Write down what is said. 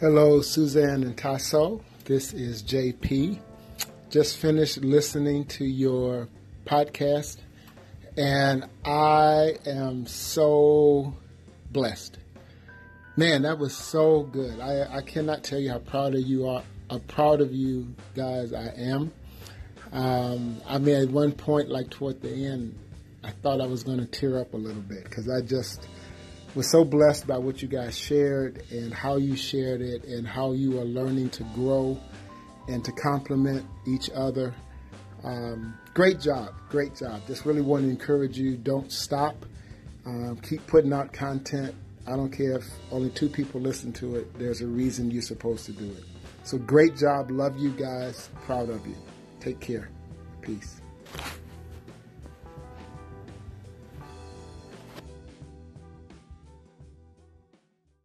Hello, Suzanne and Tasso. This is JP. Just finished listening to your podcast, and I am so blessed. Man, that was so good. I, I cannot tell you how proud of you are. How proud of you guys I am. Um, I mean, at one point, like toward the end, I thought I was going to tear up a little bit because I just was so blessed by what you guys shared and how you shared it and how you are learning to grow and to complement each other. Um, great job, great job. Just really want to encourage you. Don't stop. Um, keep putting out content. I don't care if only two people listen to it. There's a reason you're supposed to do it. So great job. Love you guys. Proud of you. Take care. Peace.